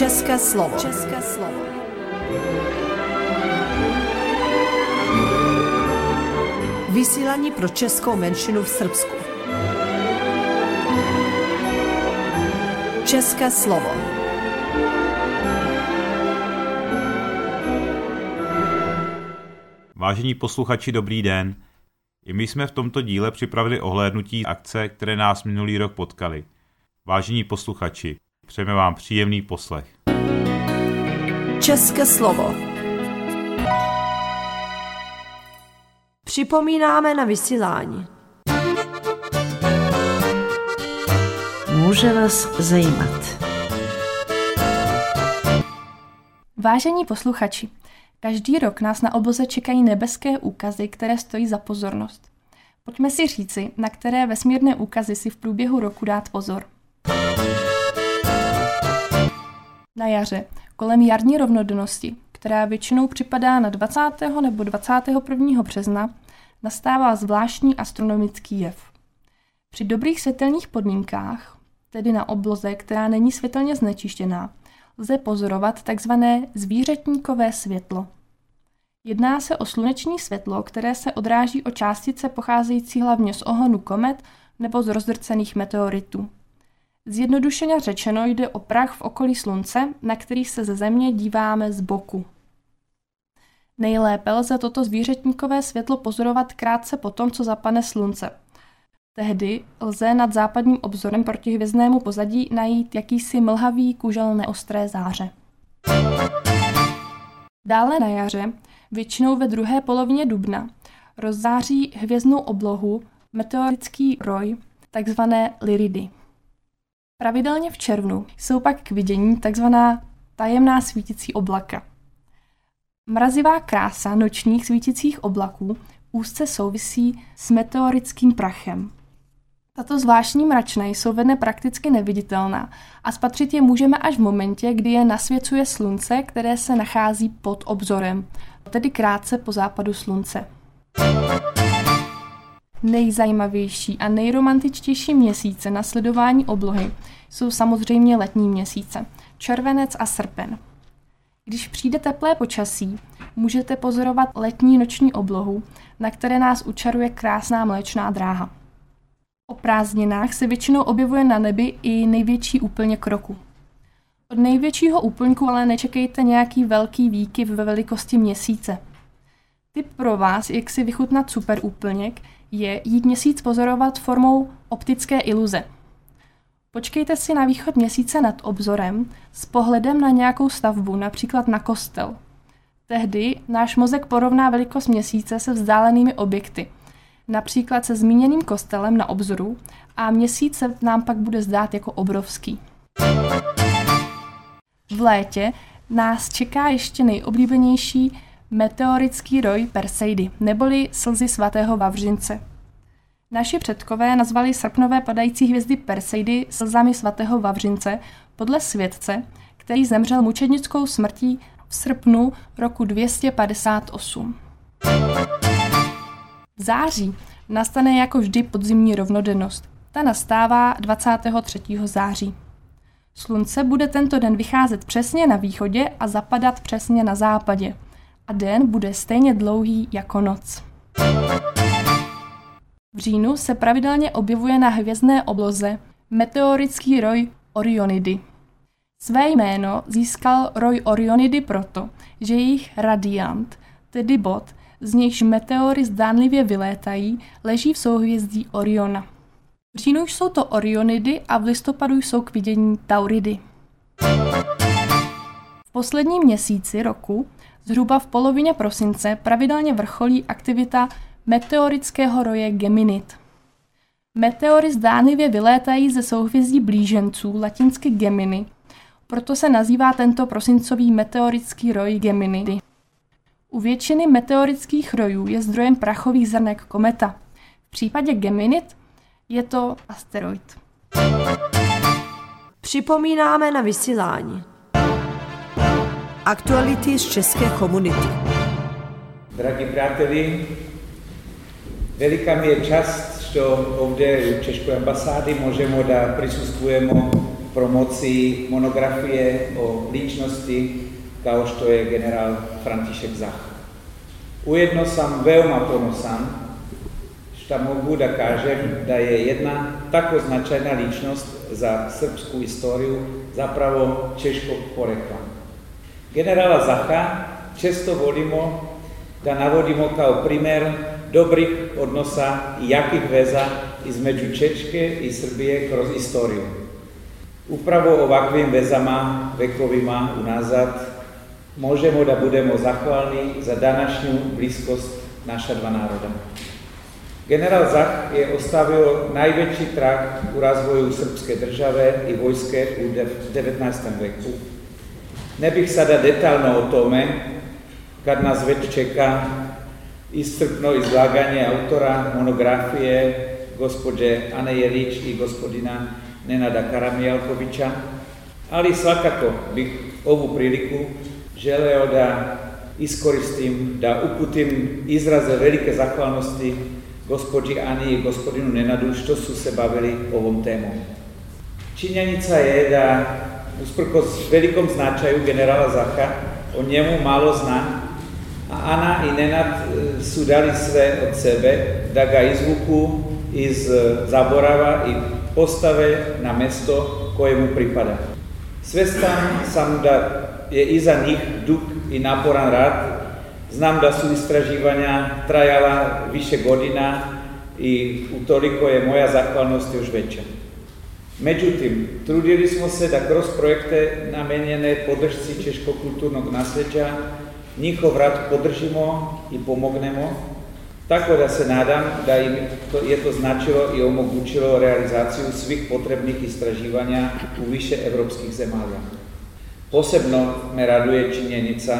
České slovo. České slovo. Vysílání pro českou menšinu v Srbsku. České slovo. Vážení posluchači, dobrý den. I my jsme v tomto díle připravili ohlédnutí akce, které nás minulý rok potkali. Vážení posluchači, přejeme vám příjemný poslech. České slovo. Připomínáme na vysílání. Může vás zajímat. Vážení posluchači, každý rok nás na obloze čekají nebeské úkazy, které stojí za pozornost. Pojďme si říci, na které vesmírné úkazy si v průběhu roku dát pozor. Na jaře, kolem jarní rovnodennosti, která většinou připadá na 20. nebo 21. března, nastává zvláštní astronomický jev. Při dobrých světelných podmínkách, tedy na obloze, která není světelně znečištěná, lze pozorovat tzv. zvířetníkové světlo. Jedná se o sluneční světlo, které se odráží o částice pocházející hlavně z ohonu komet nebo z rozdrcených meteoritů. Zjednodušeně řečeno jde o prach v okolí Slunce, na který se ze Země díváme z boku. Nejlépe lze toto zvířetníkové světlo pozorovat krátce po tom, co zapadne Slunce. Tehdy lze nad západním obzorem proti hvězdnému pozadí najít jakýsi mlhavý kužel neostré záře. Dále na jaře, většinou ve druhé polovině dubna, rozzáří hvězdnou oblohu meteorický roj, takzvané liridy. Pravidelně v červnu jsou pak k vidění takzvaná tajemná svítící oblaka. Mrazivá krása nočních svítících oblaků úzce souvisí s meteorickým prachem. Tato zvláštní mračna jsou ve dne prakticky neviditelná a spatřit je můžeme až v momentě, kdy je nasvěcuje slunce, které se nachází pod obzorem, tedy krátce po západu slunce. Nejzajímavější a nejromantičtější měsíce na sledování oblohy jsou samozřejmě letní měsíce, červenec a srpen. Když přijde teplé počasí, můžete pozorovat letní noční oblohu, na které nás učaruje krásná mléčná dráha. O prázdninách se většinou objevuje na nebi i největší úplněk roku. Od největšího úplňku ale nečekejte nějaký velký výkyv ve velikosti měsíce. Tip pro vás, jak si vychutnat super úplněk, je jít měsíc pozorovat formou optické iluze. Počkejte si na východ měsíce nad obzorem s pohledem na nějakou stavbu, například na kostel. Tehdy náš mozek porovná velikost měsíce se vzdálenými objekty, například se zmíněným kostelem na obzoru a měsíc se nám pak bude zdát jako obrovský. V létě nás čeká ještě nejoblíbenější meteorický roj Perseidy, neboli slzy svatého Vavřince. Naši předkové nazvali srpnové padající hvězdy Perseidy slzami svatého Vavřince podle světce, který zemřel mučednickou smrtí v srpnu roku 258. V září nastane jako vždy podzimní rovnodennost. Ta nastává 23. září. Slunce bude tento den vycházet přesně na východě a zapadat přesně na západě – a den bude stejně dlouhý jako noc. V říjnu se pravidelně objevuje na hvězdné obloze meteorický roj Orionidy. Své jméno získal roj Orionidy proto, že jejich radiant, tedy bod, z nichž meteory zdánlivě vylétají, leží v souhvězdí Oriona. V říjnu jsou to Orionidy a v listopadu jsou k vidění Tauridy. V posledním měsíci roku Zhruba v polovině prosince pravidelně vrcholí aktivita meteorického roje Geminid. Meteory zdánlivě vylétají ze souhvězdí blíženců, latinsky Gemini, proto se nazývá tento prosincový meteorický roj Geminidy. U většiny meteorických rojů je zdrojem prachových zrnek kometa. V případě Geminid je to asteroid. Připomínáme na vysílání. Aktuality z české komunity. Dragi prijatelji, velika mi je čast što ovdje u Češkoj ambasády možemo da prisustvujemo promociji monografije o ličnosti kao što je general František Zach. Ujedno sam veoma ponosan šta mogu da kažem da je jedna tako značajna ličnost za srpsku istoriju zapravo češkog porekla. Generala Zacha često volimo da navodimo kao primer dobrih odnosa i jakih veza između Čečke i Srbije kroz istoriju. Upravo ovakvim vezama vekovima unazad možemo da budemo zahvalni za današnju bliskost naša dva naroda. General Zach je ostavio najveći trag u razvoju srpske države i vojske u 19. veku. Ne bih sada detaljno o tome, kad nas već čeka iscrpno izlaganje autora monografije gospođe Ane Jelić i gospodina Nenada Karamijalkovića, ali svakako bih ovu priliku želeo da iskoristim, da uputim izraze velike zahvalnosti gospođi Ani i gospodinu Nenadu što su se bavili ovom temom. Činjenica je da usprkos velikom značaju generala Zaha o njemu malo zna, a Ana i Nenad e, su dali sve od sebe da ga izvuku iz e, zaborava i postave na mesto koje mu pripada. Svestan sam da je iza njih dug i naporan rad. Znam da su istraživanja trajala više godina i utoliko je moja zahvalnost još veća. Međutim, trudili smo se da kroz projekte namenjene podršci češkog kulturnog nasljeđa njihov rad podržimo i pomognemo, tako da se nadam da im to, je to značilo i omogućilo realizaciju svih potrebnih istraživanja u više evropskih zemalja. Posebno me raduje činjenica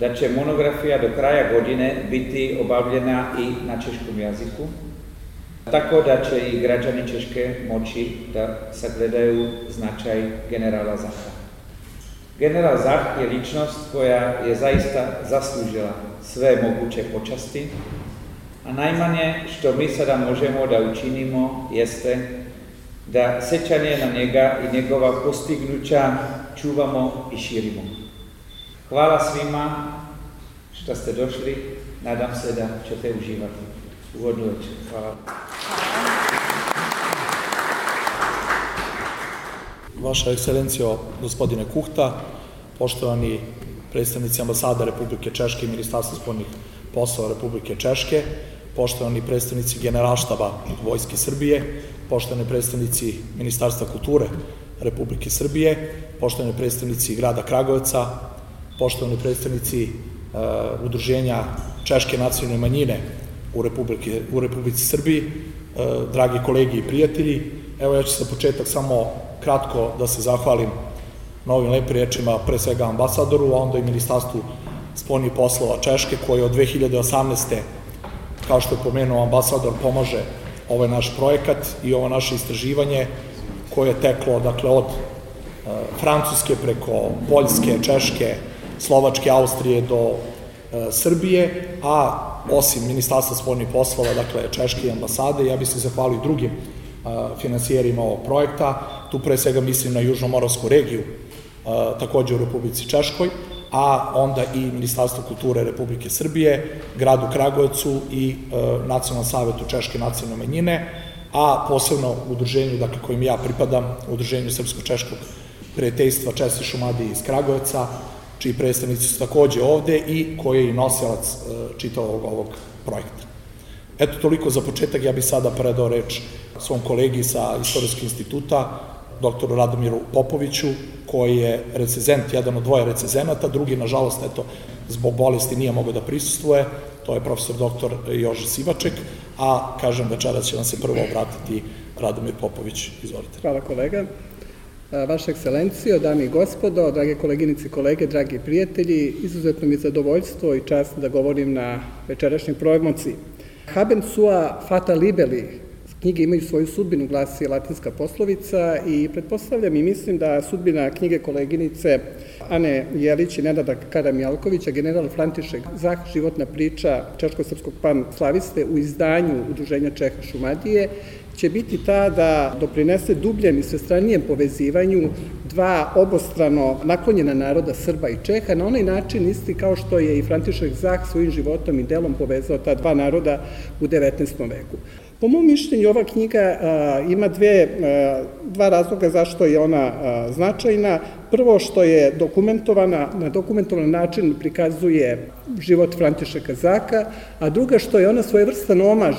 da će monografija do kraja godine biti obavljena i na češkom jaziku, tako da će i građani Češke moći da sagledaju značaj generala Zaha. General Zah je ličnost koja je zaista zaslužila sve moguće počasti, a najmanje što mi sada možemo da učinimo jeste da sećanje na njega i njegova postignuća čuvamo i širimo. Hvala svima što ste došli, nadam se da ćete uživati. Uvodnu večer. Hvala. Vaša ekscelencijo, gospodine Kuhta, poštovani predstavnici ambasada Republike Češke i Ministarstva spoljnih poslova Republike Češke, poštovani predstavnici generalštaba Vojske Srbije, poštovani predstavnici Ministarstva kulture Republike Srbije, poštovani predstavnici grada Kragujevca, poštovani predstavnici uh, Udruženja Češke nacionalne manjine u, Republike, u Republici Srbiji, uh, dragi kolegi i prijatelji, evo ja ću sa početak samo kratko da se zahvalim na ovim lepim rečima pre svega ambasadoru, a onda i Ministarstvu spoljnih poslova Češke, koji od 2018. kao što je pomenuo ambasador, pomaže ovaj naš projekat i ovo naše istraživanje koje je teklo dakle, od e, Francuske preko Poljske, Češke, Slovačke, Austrije do e, Srbije, a osim Ministarstva spoljnih poslova, dakle Češke i ambasade, ja bih se zahvalio drugim e, finansijerima ovog projekta, tu pre svega mislim na Južnomoravsku regiju, takođe u Republici Češkoj, a onda i Ministarstvo kulture Republike Srbije, gradu Kragujevcu i Nacionalnom savetu Češke nacionalne manjine, a posebno udruženju dakle, kojim ja pripadam, udruženju Srpsko-Češkog prijateljstva Česti Šumadije iz Kragujevca, čiji predstavnici su takođe ovde i koji je i nosilac e, čitavog ovog projekta. Eto, toliko za početak, ja bih sada predao reč svom kolegi sa Istorijskog instituta, doktoru Radomiru Popoviću, koji je recezent, jedan od dvoje recezenata, drugi, nažalost, eto, zbog bolesti nije mogao da prisustuje, to je profesor doktor Jože Sivaček, a kažem večeras će vam se prvo obratiti Radomir Popović. Izvolite. Hvala kolega. Vaša ekscelencijo, dame i gospodo, drage koleginice i kolege, dragi prijatelji, izuzetno mi je zadovoljstvo i čast da govorim na večerašnjoj promociji. Haben sua fata libeli, knjige imaju svoju sudbinu, glasi latinska poslovica i pretpostavljam i mislim da sudbina knjige koleginice Ane Jelić i Nenada Karamjalkovića, general František Zah, životna priča Češko-srpskog pan slaviste u izdanju Udruženja Čeha Šumadije, će biti ta da doprinese dubljem i svestranijem povezivanju dva obostrano naklonjena naroda Srba i Čeha na onaj način isti kao što je i František Zah svojim životom i delom povezao ta dva naroda u 19. veku. Po mom mišljenju ova knjiga a, ima dve, a, dva razloga zašto je ona a, značajna. Prvo što je dokumentovana, na dokumentovan način prikazuje život Františeka Zaka, a druga što je ona svojevrstan omaž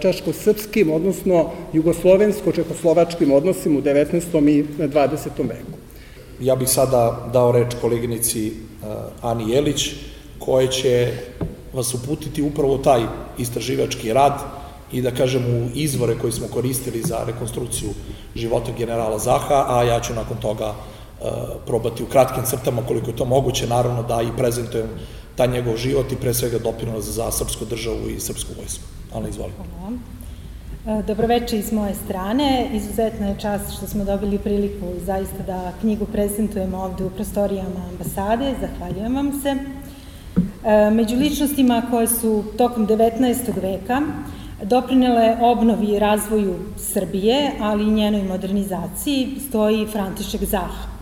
čaško-srpskim, odnosno jugoslovensko-čekoslovačkim odnosima u 19. i 20. veku. Ja bih sada dao reč koleginici Ani Jelić, koja će vas uputiti upravo taj istraživački rad, i da kažem u izvore koji smo koristili za rekonstrukciju života generala Zaha, a ja ću nakon toga e, probati u kratkim crtama koliko je to moguće, naravno da i prezentujem taj njegov život i pre svega doprinos za srpsku državu i srpsku vojsku. Ana, izvoli. Hvala. E, dobroveče iz moje strane. Izuzetna je čast što smo dobili priliku zaista da knjigu prezentujemo ovde u prostorijama ambasade. Zahvaljujem vam se. E, među ličnostima koje su tokom 19. veka Doprinele obnovi i razvoju Srbije, ali i njenoj modernizaciji, stoji František Zah.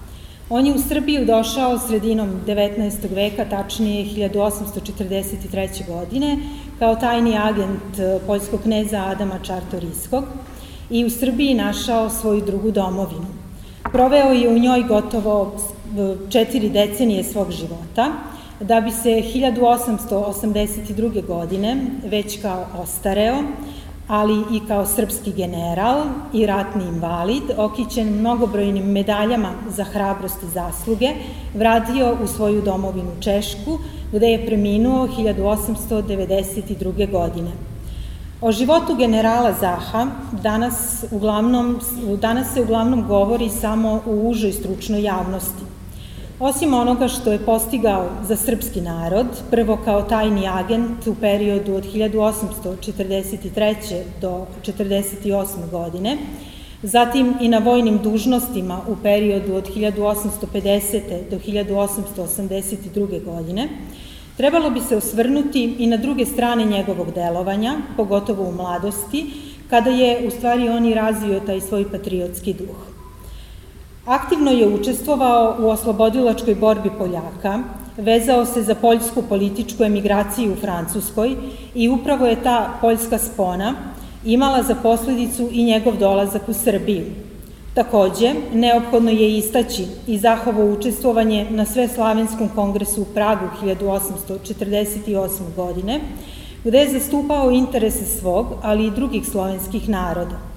On je u Srbiju došao sredinom 19. veka, tačnije 1843. godine, kao tajni agent e, poljskog kneza Adama Čartoriskog i u Srbiji našao svoju drugu domovinu. Proveo je u njoj gotovo e, četiri decenije svog života, da bi se 1882. godine već kao ostareo, ali i kao srpski general i ratni invalid, okićen mnogobrojnim medaljama za hrabrost i zasluge, vratio u svoju domovinu Češku, gde je preminuo 1892. godine. O životu generala Zaha danas, uglavnom, danas se uglavnom govori samo u užoj stručnoj javnosti. Osim onoga što je postigao za srpski narod, prvo kao tajni agent u periodu od 1843. do 48. godine, zatim i na vojnim dužnostima u periodu od 1850. do 1882. godine, trebalo bi se osvrnuti i na druge strane njegovog delovanja, pogotovo u mladosti, kada je u stvari on i razvio taj svoj patriotski duh. Aktivno je učestvovao u oslobodilačkoj borbi Poljaka, vezao se za poljsku političku emigraciju u Francuskoj i upravo je ta poljska spona imala za posledicu i njegov dolazak u Srbiju. Takođe, neophodno je istaći i Zahovo učestvovanje na Sveslavenskom kongresu u Pragu 1848. godine, gde je zastupao interese svog, ali i drugih slovenskih naroda.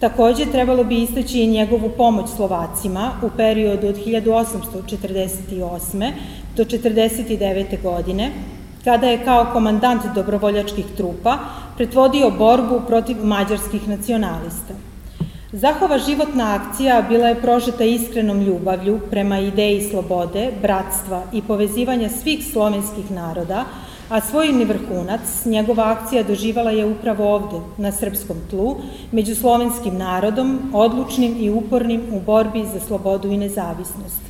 Takođe, trebalo bi istaći i njegovu pomoć Slovacima u periodu od 1848. do 49. godine, kada je kao komandant dobrovoljačkih trupa pretvodio borbu protiv mađarskih nacionalista. Zahova životna akcija bila je prožeta iskrenom ljubavlju prema ideji slobode, bratstva i povezivanja svih slovenskih naroda, a svojni vrhunac njegova akcija doživala je upravo ovde, na srpskom tlu, među slovenskim narodom, odlučnim i upornim u borbi za slobodu i nezavisnost.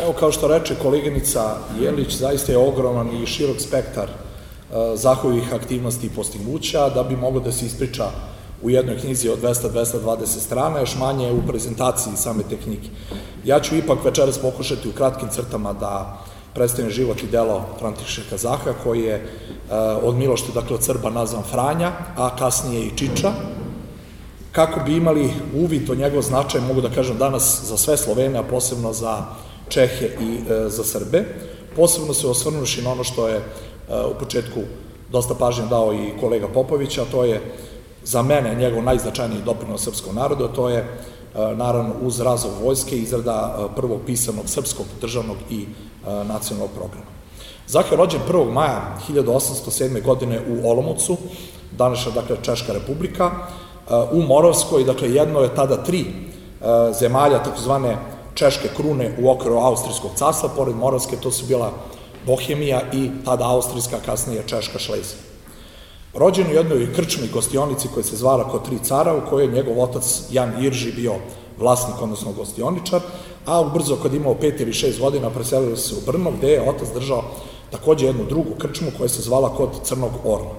Evo, kao što reče koleginica Jelić, zaista je ogroman i širok spektar uh, zahovih aktivnosti i postignuća, da bi moglo da se ispriča u jednoj knjizi od 200-220 strana, još manje u prezentaciji same te knjige. Ja ću ipak večeras pokušati u kratkim crtama da predstavljen život i delo Františeka Zaha, koji je e, od Milošte, dakle od Srba, nazvan Franja, a kasnije i Čiča. Kako bi imali uvid o njegov značaj, mogu da kažem danas za sve Slovene, a posebno za Čehe i e, za Srbe. Posebno se osvrnuši na ono što je e, u početku dosta pažnje dao i kolega Popović, a to je za mene njegov najznačajniji doprinos srpskom narodu, to je naravno uz razvoj vojske izrada prvog pisanog srpskog državnog i nacionalnog programa. Zah je rođen 1. maja 1807. godine u Olomoucu, današnja, dakle, Češka republika, u Moravskoj, dakle, jedno je tada tri zemalja, takozvane Češke krune u okviru Austrijskog carstva, pored Moravske, to su bila Bohemija i tada Austrijska, kasnije Češka Šlezija. Rođen u jednoj krčnoj gostionici koja se zvala Kod tri cara, u kojoj je njegov otac Jan Irži bio vlasnik, odnosno gostioničar, a ubrzo kad imao pet ili šest godina preselili se u Brno, gde je otac držao takođe jednu drugu krčmu koja se zvala kod Crnog Orla.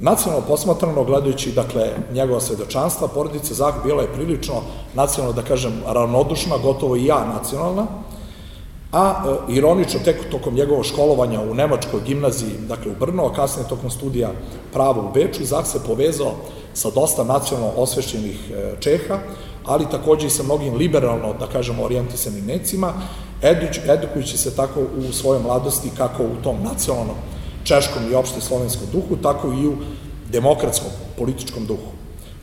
Nacionalno posmatrano, gledajući dakle, njegova svedočanstva, porodica Zah bila je prilično nacionalno, da kažem, ravnodušna, gotovo i ja nacionalna, a e, ironično tek tokom njegovog školovanja u Nemačkoj gimnaziji, dakle u Brno, a kasnije tokom studija prava u Beču, Zah se povezao sa dosta nacionalno osvešćenih e, Čeha, ali takođe i sa mnogim liberalno, da kažemo, orijentisanim necima, edukujući se tako u svojoj mladosti kako u tom nacionalnom češkom i opšte slovenskom duhu, tako i u demokratskom političkom duhu.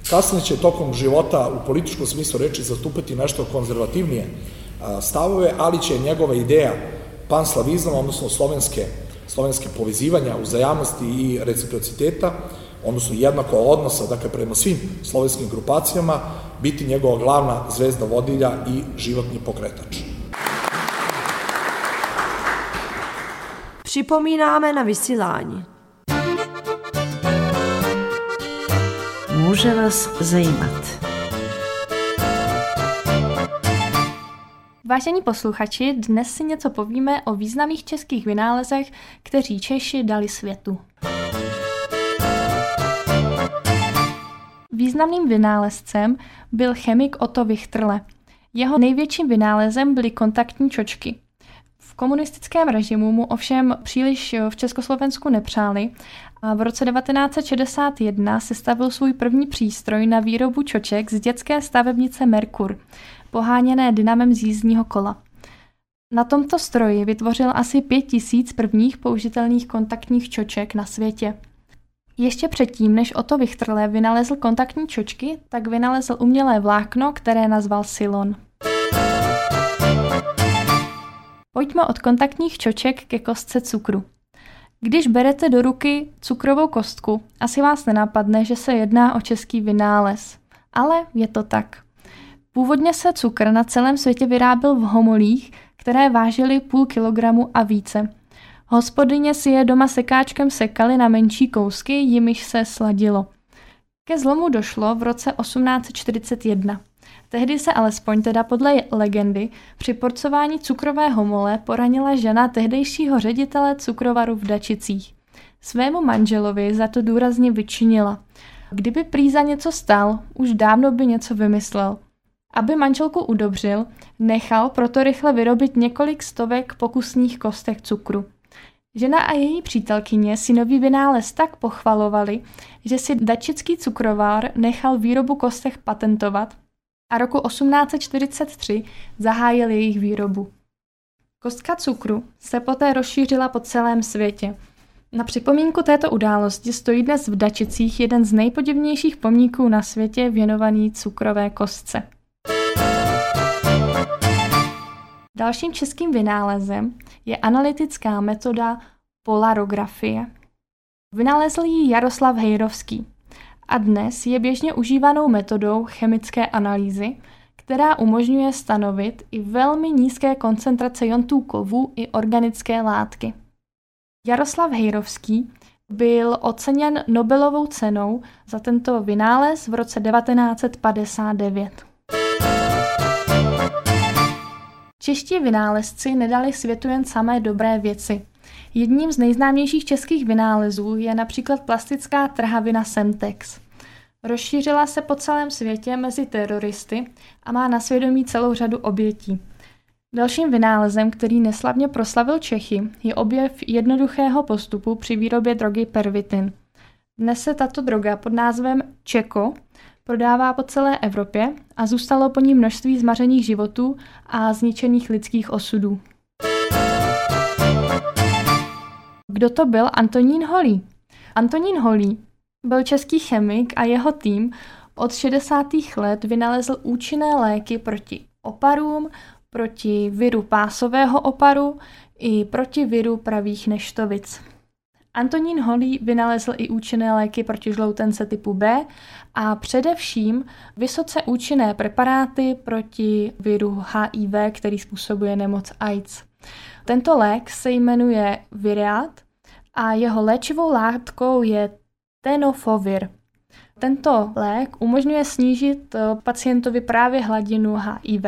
Kasnije će tokom života u političkom smislu reči zastupati nešto konzervativnije stavove, ali će njegova ideja panslavizma, odnosno slovenske, slovenske povezivanja, uzajamnosti i reciprociteta, odnosno jednako odnosa, dakle, prema svim slovenskim grupacijama, biti njegova glavna zvezda vodilja i životni pokretač. Připomínáme na vysílání. Může vás zajímat. Vážení posluchači, dnes si něco povíme o významných českých vynálezech, kteří Češi dali světu. Významným vynálezcem byl chemik Otto Wichterle. Jeho největším vynálezem byly kontaktní čočky. V komunistickém režimu mu ovšem příliš v Československu nepřáli a v roce 1961 sestavil svůj první přístroj na výrobu čoček z dětské stavebnice Merkur, poháněné dynamem z jízdního kola. Na tomto stroji vytvořil asi pět tisíc prvních použitelných kontaktních čoček na světě. Ještě předtím, než Otto Wichterle vynalezl kontaktní čočky, tak vynalezl umělé vlákno, které nazval silon. Pojďme od kontaktních čoček ke kostce cukru. Když berete do ruky cukrovou kostku, asi vás nenapadne, že se jedná o český vynález. Ale je to tak. Původně se cukr na celém světě vyráběl v homolích, které vážily půl kilogramu a více. Hospodyně si je doma sekáčkem sekaly na menší kousky, jimiž se sladilo. Ke zlomu došlo v roce 1841. Tehdy se alespoň teda podle legendy při porcování cukrové homole poranila žena tehdejšího ředitele cukrovaru v Dačicích. Svému manželovi za to důrazně vyčinila. Kdyby prý za něco stal, už dávno by něco vymyslel. Aby manželku udobřil, nechal proto rychle vyrobit několik stovek pokusných kostek cukru. Žena a její přítelkyně si nový vynález tak pochvalovali, že si dačický cukrovár nechal výrobu kostek patentovat a roku 1843 zahájil jejich výrobu. Kostka cukru se poté rozšířila po celém světě. Na připomínku této události stojí dnes v Dačicích jeden z nejpodivnějších pomníků na světě věnovaný cukrové kostce. Dalším českým vynálezem je analytická metoda polarografie. Vynalezl ji Jaroslav Hejrovský a dnes je běžně užívanou metodou chemické analýzy, která umožňuje stanovit i velmi nízké koncentrace jontů kovů i organické látky. Jaroslav Hejrovský byl oceněn Nobelovou cenou za tento vynález v roce 1959. Čeští vynálezci nedali světu jen samé dobré věci. Jedním z nejznámějších českých vynálezů je například plastická trhavina Semtex. Rozšířila se po celém světě mezi teroristy a má na svědomí celou řadu obětí. Dalším vynálezem, který neslavně proslavil Čechy, je objev jednoduchého postupu při výrobě drogy pervitin. Dnes se tato droga pod názvem Čeko prodává po celé Evropě a zůstalo po ní množství zmařených životů a zničených lidských osudů. Kdo to byl Antonín Holý? Antonín Holý byl český chemik a jeho tým od 60. let vynalezl účinné léky proti oparům, proti viru pásového oparu i proti viru pravých neštovic. Antonín Holý vynalezl i účinné léky proti žloutence typu B a především vysoce účinné preparáty proti viru HIV, který způsobuje nemoc AIDS. Tento lék se jmenuje Viriat a jeho léčivou látkou je tenofovir. Tento lék umožňuje snížit eh, pacientovi právě hladinu HIV.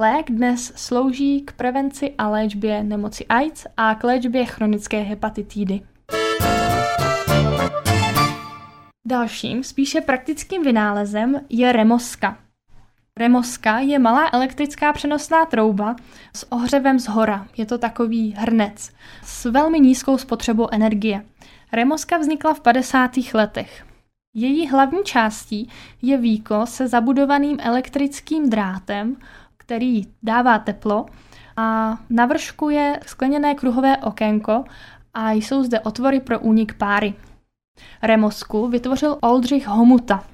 Lék dnes slouží k prevenci a léčbě nemoci AIDS a k léčbě chronické hepatitidy. Dalším, spíše praktickým vynálezem je remoska. Remoska je malá elektrická přenosná trouba s ohřevem z hora. Je to takový hrnec s velmi nízkou spotřebou energie. Remoska vznikla v 50. letech. Její hlavní částí je víko se zabudovaným elektrickým drátem, který dává teplo a na vršku je skleněné kruhové okénko a jsou zde otvory pro únik páry. Remosku vytvořil Oldřich Homuta.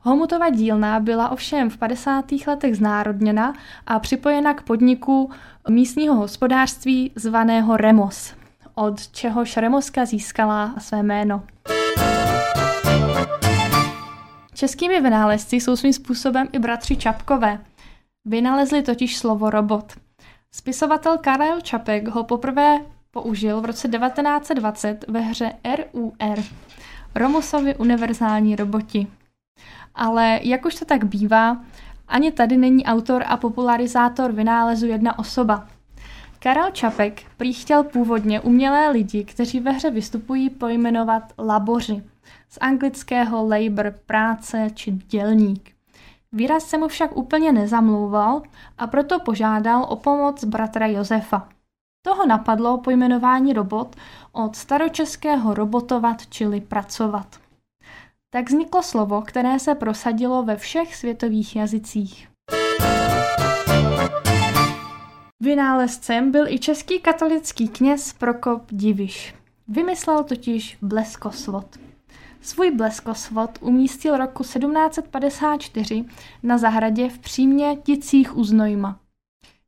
Homutova dílna byla ovšem v 50. letech znárodněna a připojena k podniku místního hospodářství zvaného Remos, od čehož Remoska získala své jméno. Českými vynálezci jsou svým způsobem i bratři Čapkové. Vynalezli totiž slovo robot. Spisovatel Karel Čapek ho poprvé použil v roce 1920 ve hře RUR, Romusovi univerzální roboti. Ale jak už to tak bývá, ani tady není autor a popularizátor vynálezu jedna osoba. Karel Čapek prý chtěl původně umělé lidi, kteří ve hře vystupují, pojmenovat laboři. Z anglického labor, práce či dělník. Výraz se mu však úplně nezamlouval a proto požádal o pomoc bratra Josefa. Toho napadlo pojmenování robot od staročeského robotovat, čili pracovat. Tak vzniklo slovo, které se prosadilo ve všech světových jazycích. Vynálezcem byl i český katolický kněz Prokop Diviš. Vymyslel totiž bleskosvod. Svůj bleskosvod umístil roku 1754 na zahradě v přímě Ticích u Znojma.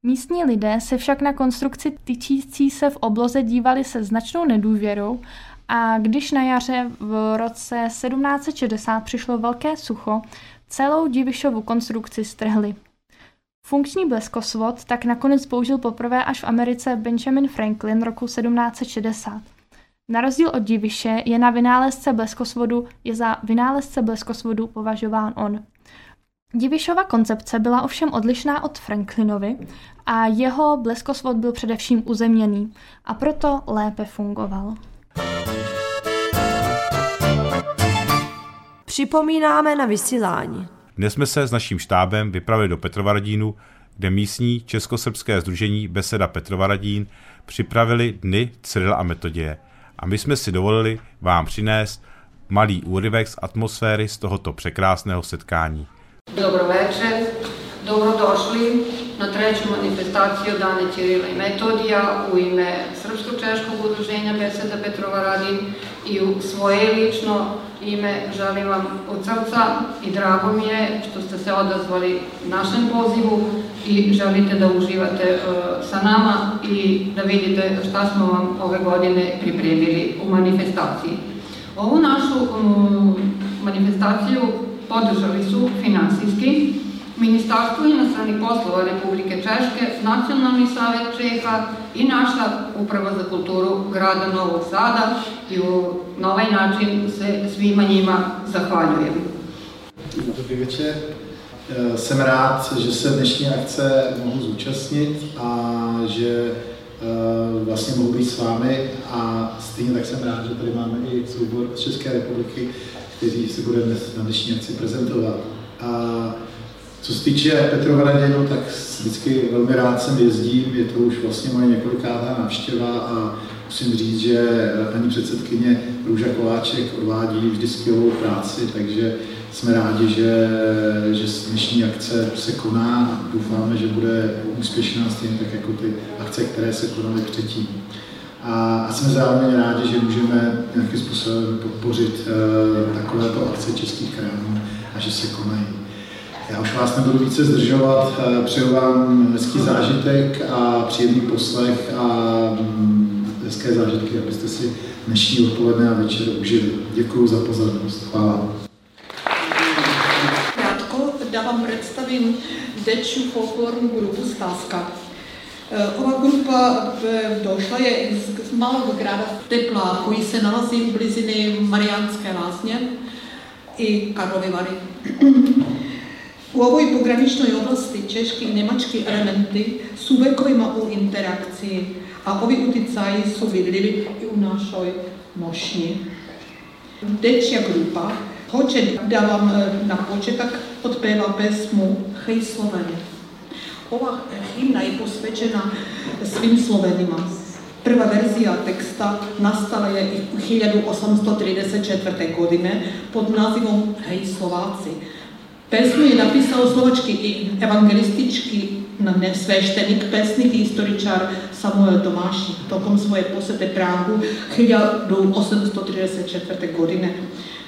Místní lidé se však na konstrukci tyčící se v obloze dívali se značnou nedůvěrou a když na jaře v roce 1760 přišlo velké sucho, celou Divišovu konstrukci strhli. Funkční bleskosvod tak nakonec použil poprvé až v Americe Benjamin Franklin roku 1760. Na rozdíl od Diviše je na vynálezce bleskosvodu je za vynálezce bleskosvodu považován on. Divišova koncepce byla ovšem odlišná od Franklinovy a jeho bleskosvod byl především uzemněný a proto lépe fungoval. Připomínáme na vysílání. Dnes jsme se s naším štábem vypravili do Petrovaradínu, kde místní českosrbské združení Beseda Petrovaradín připravili dny Cyrila a Metoděje. A my jsme si dovolili vám přinést malý úryvek z atmosféry z tohoto překrásného setkání. Dobro večer, dobrodošli na treću manifestaciju Dane Ćirila i Metodija u ime Srpsko-Češkog udruženja Beseda Petrova Radin i u svoje lično ime želim vam od srca i drago mi je što ste se odazvali našem pozivu i želite da uživate uh, sa nama i da vidite šta smo vam ove godine pripremili u manifestaciji. Ovu našu manifestaciju podržali su finansijski Ministarstvo inostranih poslova Republike Češke, Nacionalni savet Čeha i naša Uprava za kulturu grada Novog Sada i u, na ovaj način se svima njima zahvaljujem. Dobrý večer. Jsem rád, že se dnešní akce mohu zúčastnit a že vlastně mohu být s vámi a stejně tak jsem rád, že tady máme i soubor z České republiky, kteří se bude dnes na dnešní akci prezentovat. A co se týče Petrova Raděnu, tak vždycky velmi rád sem jezdím, je to už vlastně moje několikátá návštěva a musím říct, že paní předsedkyně Růža Koláček odvádí vždy skvělou práci, takže jsme rádi, že, že dnešní akce se koná a doufáme, že bude úspěšná stejně tak jako ty akce, které se konaly předtím. A, a jsme zároveň rádi, že můžeme nějakým způsobem podpořit uh, takovéto akce českých krajů a že se konají. Já už vás nebudu více zdržovat, uh, přeju vám hezký zážitek a příjemný poslech a um, hezké zážitky, abyste si dnešní odpoledne a večer užili. Děkuji za pozornost. Hvala. Krátko da vam predstavim dečju folklornu grupu Staska. Ova grupa došla je iz malog grada Tepla koji se nalazi u blizini Marijanske lasnje i Karlovi Vari. U ovoj pograničnoj oblasti češki i nemački elementi su vekovima u interakciji, a ovi uticaji su vidljivi i u našoj mošnji. Dečja grupa hoće da vam na početak otpeva pesmu Hej Sloveni. Ova himna je posvećena svim Slovenima. Prva verzija teksta nastala je u 1834. godine pod nazivom Hej Slovaci. Pesmu je napisao slovački evangelistički sveštenik, pesnik i istoričar Samuel Tomaši tokom svoje posete Pragu 1834. godine.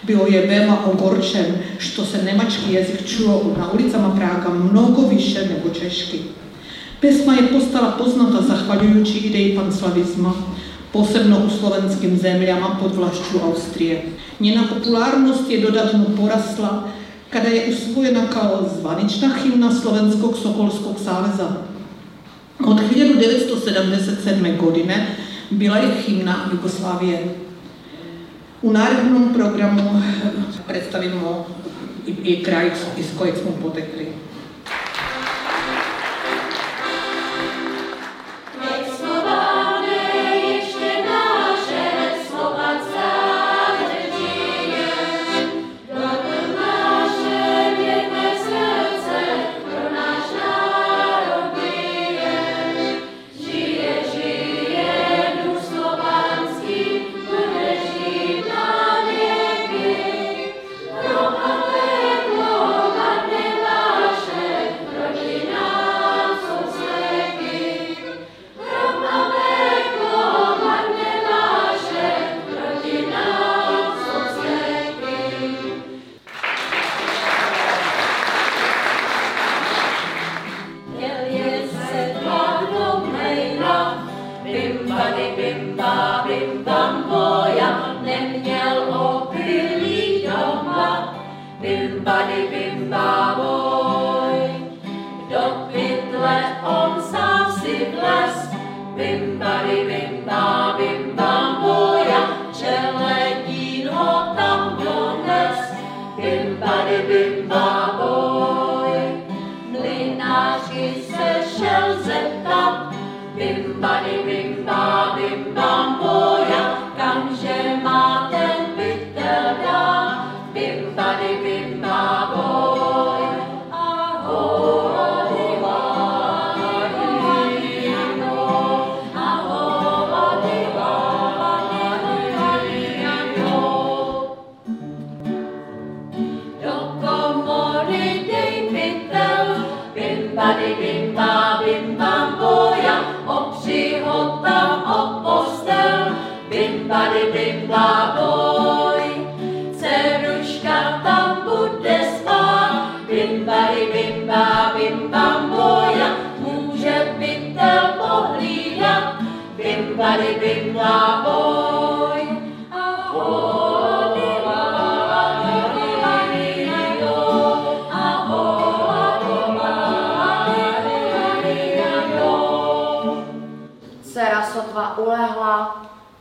Bio je veoma ogorčen što se nemački jezik čuo na ulicama Praga mnogo više nego češki. Pesma je postala poznata zahvaljujući ideji panslavizma, posebno u slovenskim zemljama pod vlašću Austrije. Njena popularnost je dodatno porasla kada je usvojena kao zvanična himna Slovenskog Sokolskog saveza. Od 1977. godine bila je himna Jugoslavije. U narednom programu predstavimo i kraj iz kojeg smo potekli.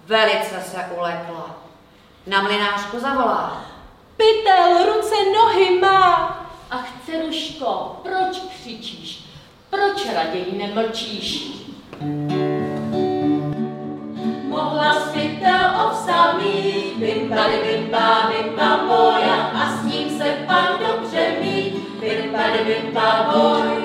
Velice se ulekla. Na mlinářku zavolá. Pytel, ruce, nohy má. Ach, Ceruško, proč křičíš? Proč raději nemlčíš? Mohla pytel ovsamí, bim bady bim ba bim bam boja, a s ním se pak dobře mít, bim bady bim ba boj.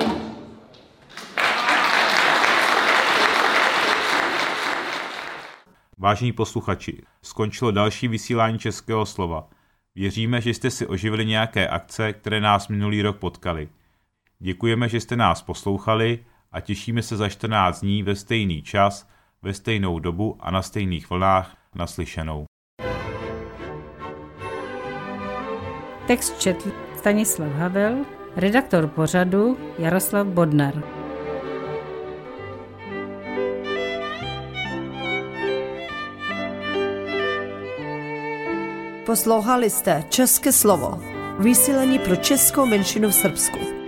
Vážení posluchači, skončilo další vysílání Českého slova. Věříme, že jste si oživili nějaké akce, které nás minulý rok potkaly. Děkujeme, že jste nás poslouchali a těšíme se za 14 dní ve stejný čas, ve stejnou dobu a na stejných vlnách naslyšenou. Text četl Stanislav Havel, redaktor pořadu Jaroslav Bodnar. Poslouchali jste České slovo, vysílení pro českou menšinu v Srbsku.